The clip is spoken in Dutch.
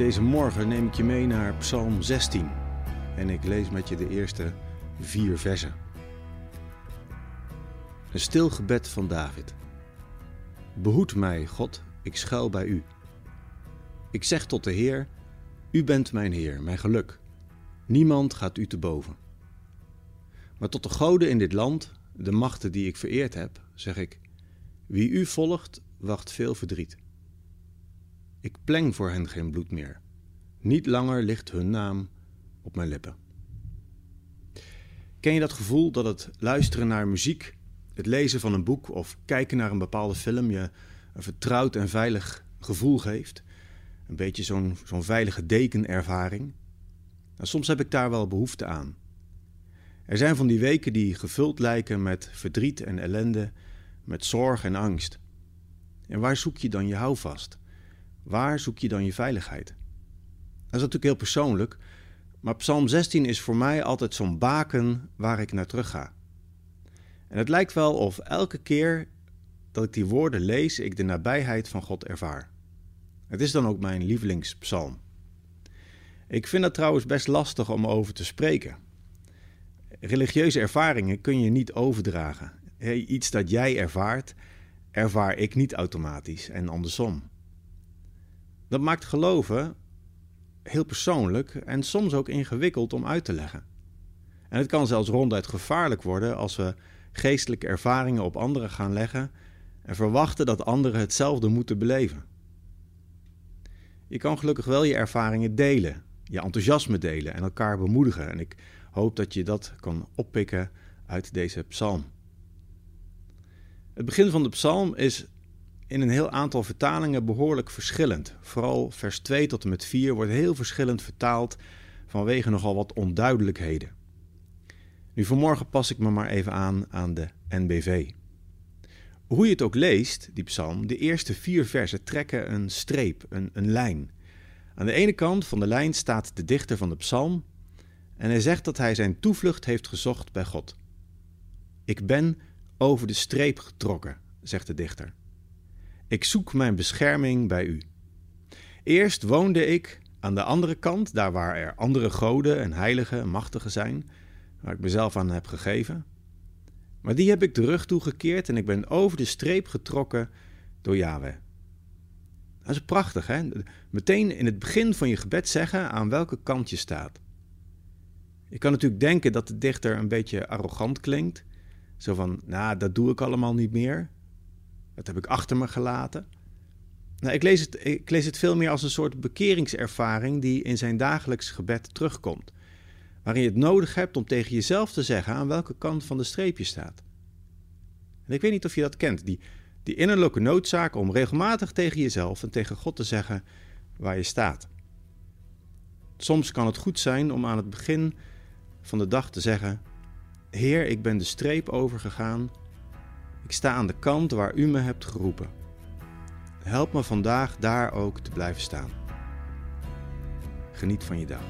Deze morgen neem ik je mee naar Psalm 16 en ik lees met je de eerste vier versen. Een stil gebed van David. Behoed mij, God, ik schuil bij u. Ik zeg tot de Heer: U bent mijn Heer, mijn geluk. Niemand gaat u te boven. Maar tot de goden in dit land, de machten die ik vereerd heb, zeg ik: Wie u volgt, wacht veel verdriet. Ik pleng voor hen geen bloed meer. Niet langer ligt hun naam op mijn lippen. Ken je dat gevoel dat het luisteren naar muziek, het lezen van een boek of kijken naar een bepaalde film je een vertrouwd en veilig gevoel geeft? Een beetje zo'n veilige dekenervaring. Nou, soms heb ik daar wel behoefte aan. Er zijn van die weken die gevuld lijken met verdriet en ellende, met zorg en angst. En waar zoek je dan je houvast? Waar zoek je dan je veiligheid? Dat is natuurlijk heel persoonlijk, maar Psalm 16 is voor mij altijd zo'n baken waar ik naar terug ga. En het lijkt wel of elke keer dat ik die woorden lees, ik de nabijheid van God ervaar. Het is dan ook mijn lievelingspsalm. Ik vind dat trouwens best lastig om over te spreken. Religieuze ervaringen kun je niet overdragen. Iets dat jij ervaart, ervaar ik niet automatisch en andersom. Dat maakt geloven heel persoonlijk en soms ook ingewikkeld om uit te leggen. En het kan zelfs ronduit gevaarlijk worden als we geestelijke ervaringen op anderen gaan leggen en verwachten dat anderen hetzelfde moeten beleven. Je kan gelukkig wel je ervaringen delen, je enthousiasme delen en elkaar bemoedigen. En ik hoop dat je dat kan oppikken uit deze psalm. Het begin van de psalm is in een heel aantal vertalingen behoorlijk verschillend. Vooral vers 2 tot en met 4 wordt heel verschillend vertaald vanwege nogal wat onduidelijkheden. Nu vanmorgen pas ik me maar even aan aan de NBV. Hoe je het ook leest, die psalm, de eerste vier versen trekken een streep, een, een lijn. Aan de ene kant van de lijn staat de dichter van de psalm en hij zegt dat hij zijn toevlucht heeft gezocht bij God. Ik ben over de streep getrokken, zegt de dichter. Ik zoek mijn bescherming bij u. Eerst woonde ik aan de andere kant, daar waar er andere goden en heiligen en machtigen zijn, waar ik mezelf aan heb gegeven. Maar die heb ik de rug toegekeerd en ik ben over de streep getrokken door Yahweh. Dat is prachtig, hè? Meteen in het begin van je gebed zeggen aan welke kant je staat. Je kan natuurlijk denken dat de dichter een beetje arrogant klinkt. Zo van, nou, dat doe ik allemaal niet meer. Dat heb ik achter me gelaten. Nou, ik, lees het, ik lees het veel meer als een soort bekeringservaring die in zijn dagelijks gebed terugkomt. Waarin je het nodig hebt om tegen jezelf te zeggen aan welke kant van de streep je staat. En ik weet niet of je dat kent, die, die innerlijke noodzaak om regelmatig tegen jezelf en tegen God te zeggen waar je staat. Soms kan het goed zijn om aan het begin van de dag te zeggen: Heer, ik ben de streep overgegaan ik sta aan de kant waar u me hebt geroepen. Help me vandaag daar ook te blijven staan. Geniet van je dag.